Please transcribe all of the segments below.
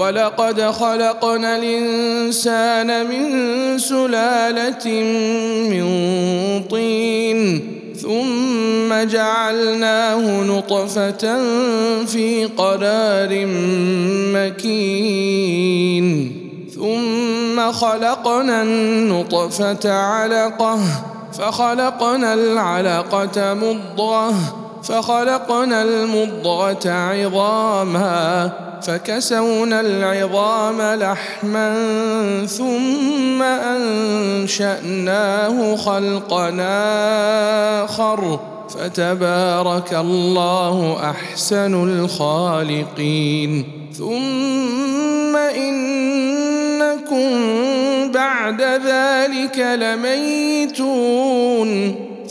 ولقد خلقنا الإنسان من سلالة من طين ثم جعلناه نطفة في قرار مكين ثم خلقنا النطفة علقة فخلقنا العلقة مضغة فخلقنا المضغة عظاما فكسونا العظام لحما ثم أنشأناه خلقنا آخر. فتبارك الله أحسن الخالقين. ثم إنكم بعد ذلك لميتون.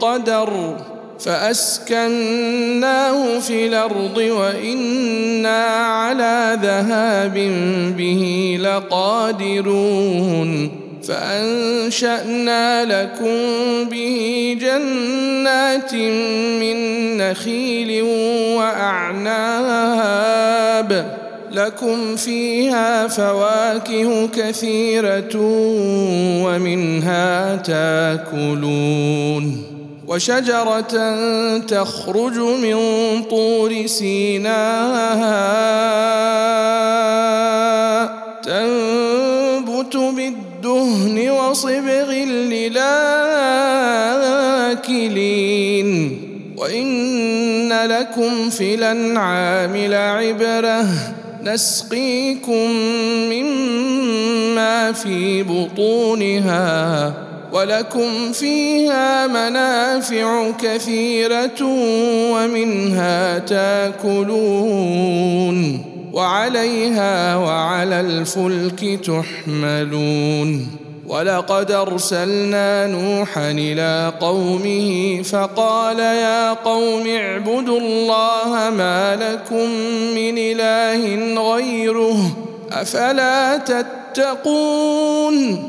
بقدر فأسكناه في الأرض وإنا على ذهاب به لقادرون فأنشأنا لكم به جنات من نخيل وأعناب لكم فيها فواكه كثيرة ومنها تاكلون وشجرة تخرج من طور سيناء تنبت بالدهن وصبغ للآكلين. وإن لكم في الأنعام لعبرة. نسقيكم مما في بطونها. ولكم فيها منافع كثيرة ومنها تاكلون وعليها وعلى الفلك تحملون ولقد أرسلنا نوحا إلى قومه فقال يا قوم اعبدوا الله ما لكم من إله غيره أفلا تتقون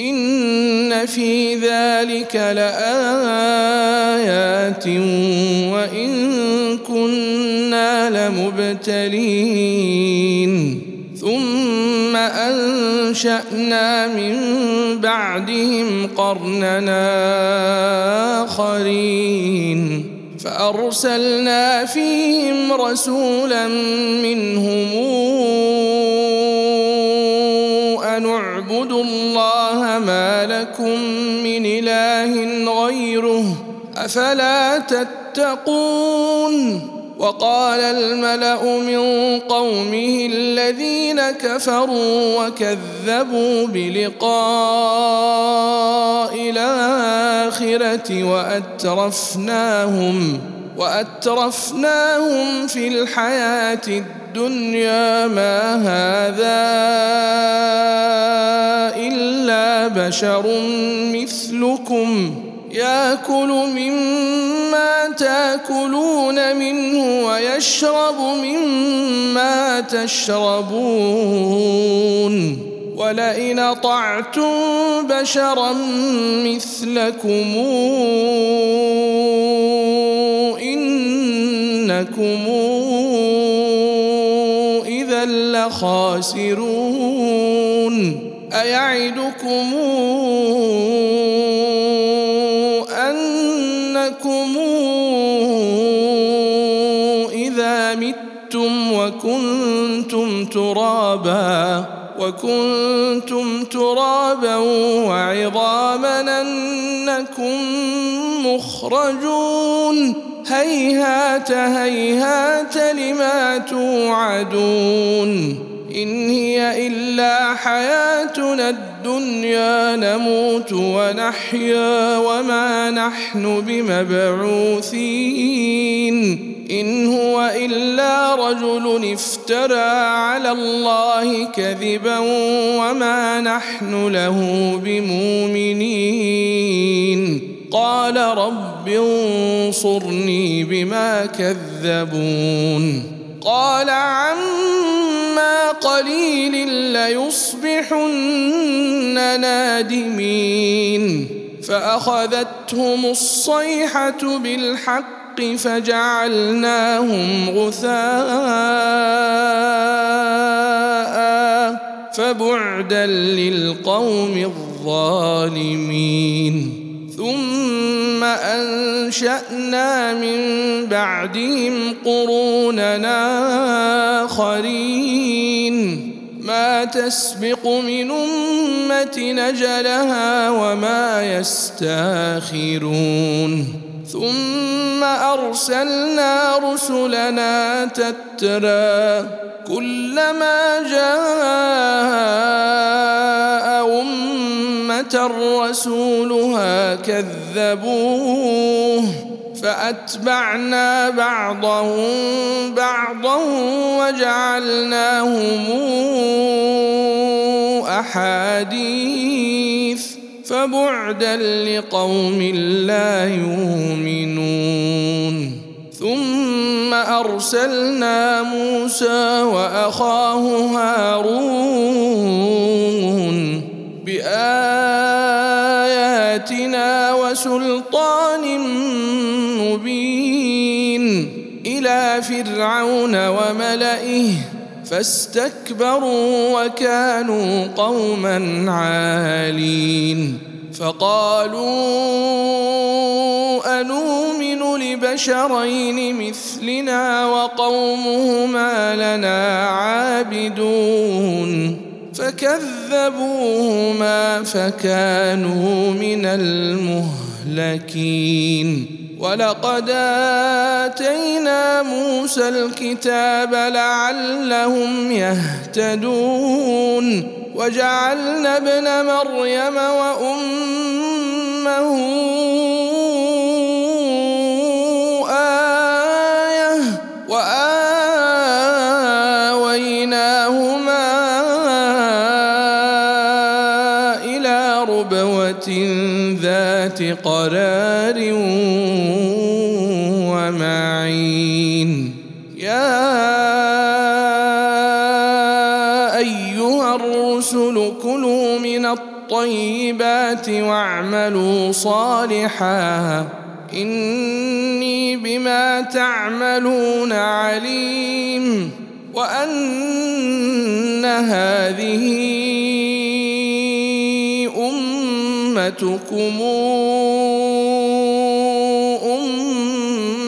ان في ذلك لايات وان كنا لمبتلين ثم انشانا من بعدهم قرننا اخرين فارسلنا فيهم رسولا منهم ان اعبدوا الله لكم من إله غيره أفلا تتقون وقال الملأ من قومه الذين كفروا وكذبوا بلقاء الآخرة وأترفناهم وأترفناهم في الحياة الدنيا ما هذا إلا بشر مثلكم يأكل مما تأكلون منه ويشرب مما تشربون ولئن أطعتم بشرا مثلكم اذا لخاسرون أيعدكم أنكم إذا متم وكنتم ترابا وكنتم ترابا وعظاما أنكم مخرجون هيهات هيهات لما توعدون إن هي إلا حياتنا الدنيا نموت ونحيا وما نحن بمبعوثين إن هو إلا رجل افترى على الله كذبا وما نحن له بمؤمنين قال رب انصرني بما كذبون. قال عما قليل ليصبحن نادمين. فأخذتهم الصيحة بالحق فجعلناهم غثاء فبعدا للقوم الظالمين. ثم أنشأنا من بعدهم قروننا آخرين. ما تسبق من أمة نجلها وما يستاخرون. ثم أرسلنا رسلنا تترى كلما جاء أمة رسولها كذبوه فأتبعنا بعضهم بعضا وجعلناهم أحاديث فبعدا لقوم لا يؤمنون أرسلنا موسى وأخاه هارون بآياتنا وسلطان مبين إلى فرعون وملئه فاستكبروا وكانوا قوما عالين فقالوا انومن لبشرين مثلنا وقومهما لنا عابدون فكذبوهما فكانوا من المهلكين. ولقد آتينا موسى الكتاب لعلهم يهتدون. وجعلنا ابن مريم وأمه ذات قرار الطيبات واعملوا صالحا. إني بما تعملون عليم. وأن هذه أمتكم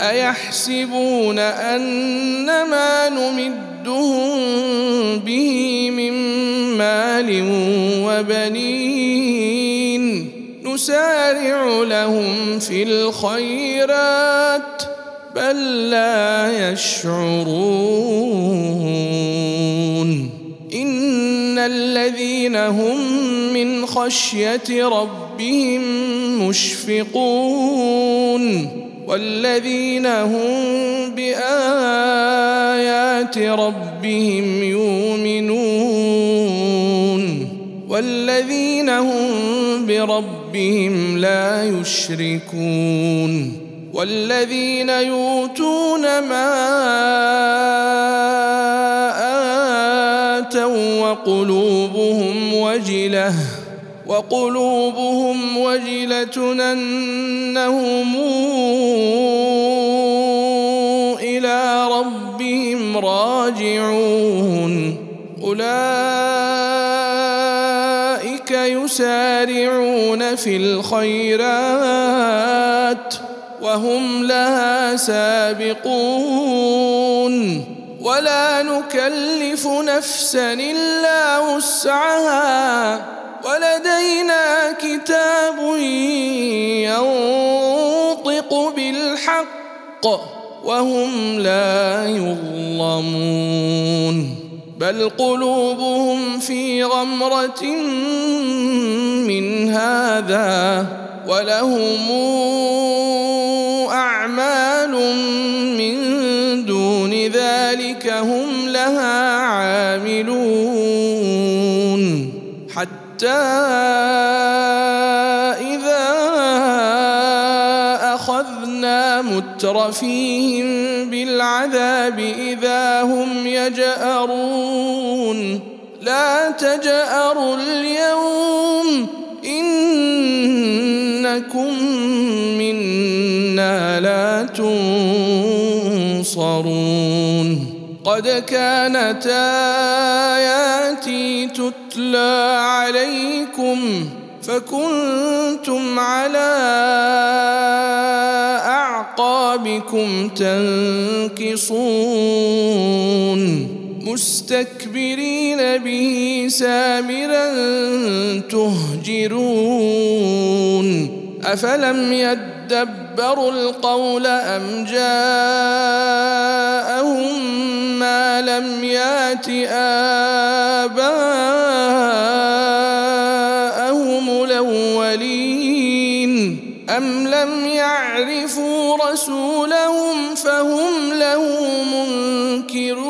أيحسبون ان ما نمدهم به من مال وبنين نسارع لهم في الخيرات بل لا يشعرون إن الذين هم من خشية ربهم مشفقون والذين هم بآيات ربهم يؤمنون والذين هم بربهم لا يشركون والذين يؤتون ما آتوا وقلوبهم وجلة وقلوبهم وجلة أنهم إلى ربهم راجعون. أولئك يسارعون في الخيرات وهم لها سابقون. ولا نكلف نفسا إلا وسعها. ولدينا كتاب ينطق بالحق وهم لا يظلمون. بل قلوبهم في غمرة من هذا ولهم أعمال من دون ذلك هم لها حتى إذا أخذنا مترفيهم بالعذاب إذا هم يجأرون. لا تجأروا اليوم إنكم قد كانت آياتي تتلى عليكم فكنتم على أعقابكم تنكصون مستكبرين به سامرا تهجرون أفلم يدبروا القول أم جاءهم ما الم يات آباءهم الأولين أم لم يعرفوا رسولهم فهم له منكرون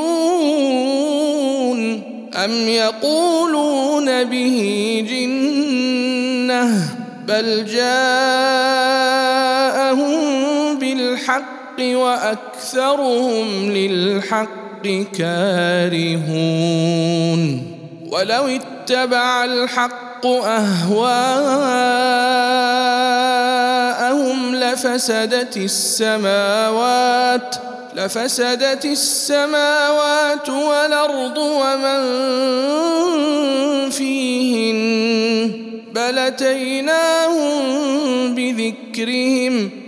أم يقولون به جنة بل جاءهم وأكثرهم للحق كارهون. ولو اتبع الحق أهواءهم لفسدت السماوات لفسدت السماوات والأرض ومن فيهن. بل أتيناهم بذكرهم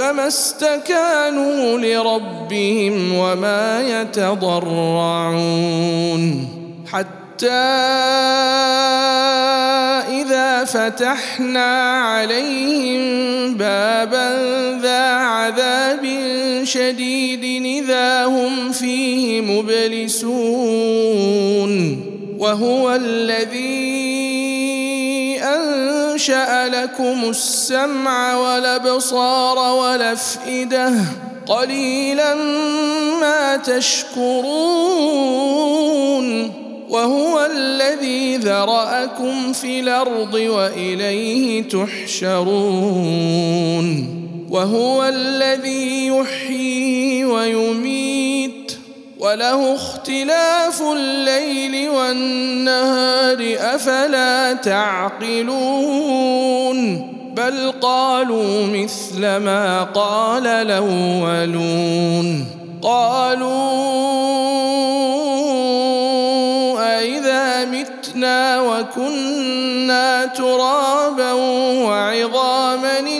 فما استكانوا لربهم وما يتضرعون. حتى إذا فتحنا عليهم بابا ذا عذاب شديد إذا هم فيه مبلسون. وهو الذي انشا لكم السمع والأبصار والأفئدة قليلا ما تشكرون وهو الذي ذرأكم في الأرض وإليه تحشرون وهو الذي يحيي ويميت وله اختلاف الليل والنهار أفلا تعقلون؟ بل قالوا مثل ما قال الأولون. قالوا أإذا متنا وكنا ترابا وعظاما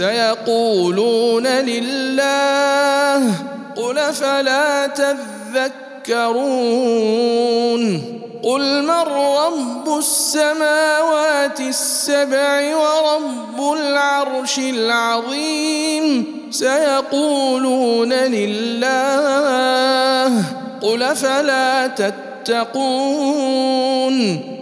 سيقولون لله قل فلا تذكرون قل من رب السماوات السبع ورب العرش العظيم سيقولون لله قل فلا تتقون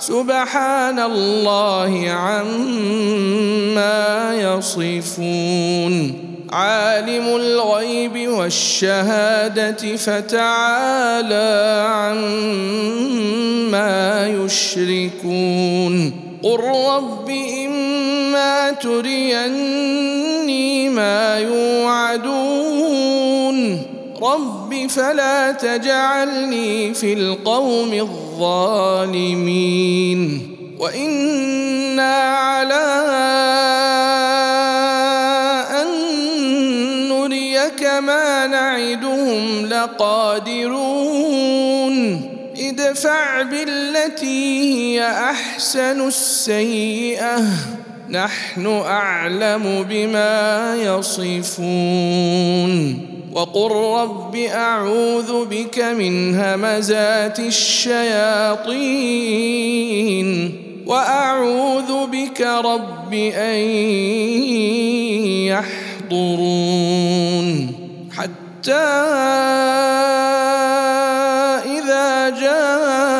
سبحان الله عما يصفون. عالم الغيب والشهادة فتعالى عما يشركون. قل رب إما تريني ما يوعدون. رب فلا تجعلني في القوم الظالمين وإنا على أن نريك ما نعدهم لقادرون ادفع بالتي هي أحسن السيئة نحن أعلم بما يصفون وقل رب أعوذ بك من همزات الشياطين وأعوذ بك رب أن يحضرون حتى إذا جاء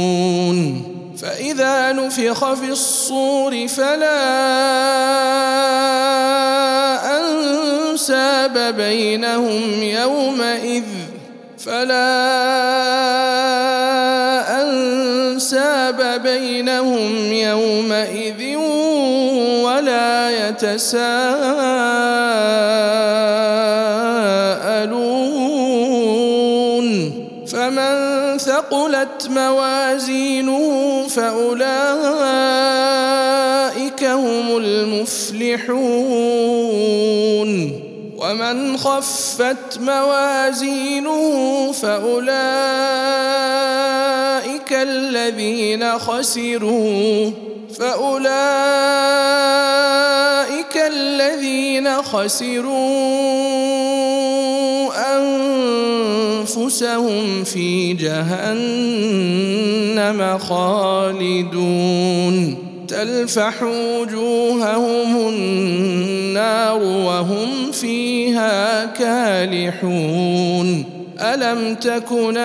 نفخ في الصور فلا أنساب بينهم يومئذ فلا أنساب بينهم يومئذ ولا يتساءلون. فمن ثقلت موازينه فأولئك هم المفلحون. ومن خفت موازينه فأولئك الذين خسروا. فأولئك الذين خسروا. أنفسهم في جهنم خالدون. تلفح وجوههم النار وهم فيها كالحون. ألم تكن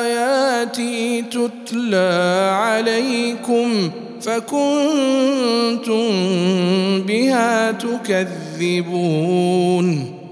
آياتي تتلى عليكم فكنتم بها تكذبون؟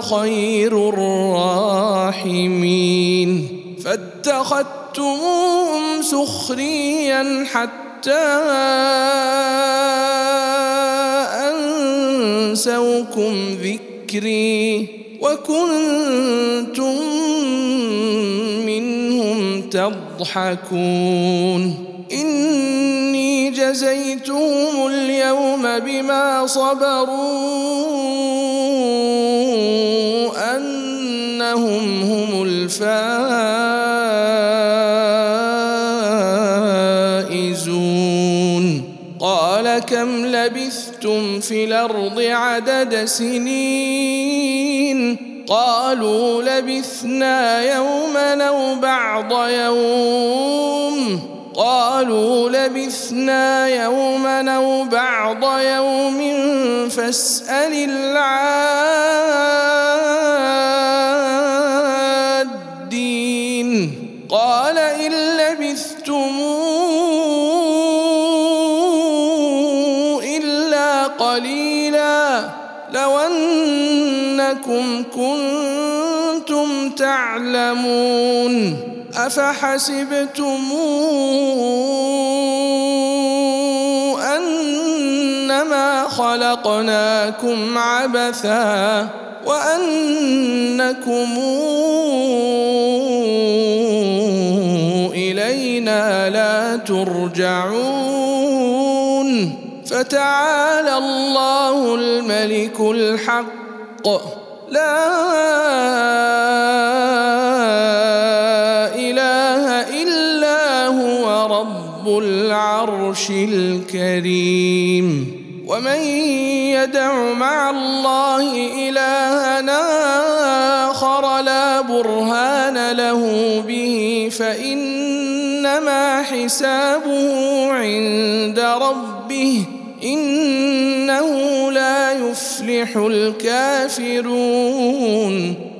خير الراحمين. فاتخذتموهم سخريا حتى أنسوكم ذكري وكنتم منهم تضحكون. إني جزيتهم اليوم بما صبروا أنهم هم الفائزون. قال لبثتم في الأرض عدد سنين؟ قالوا لبثنا يوما أو بعض يوم. قالوا لبثنا يوما أو بعض يوم. فاسأل العادين تعلمون أفحسبتم أنما خلقناكم عبثا وأنكم إلينا لا ترجعون فتعالى الله الملك الحق لا العرش الكريم. ومن يدع مع الله إلهنا آخر لا برهان له به فإنما حسابه عند ربه إنه لا يفلح الكافرون.